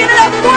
viene la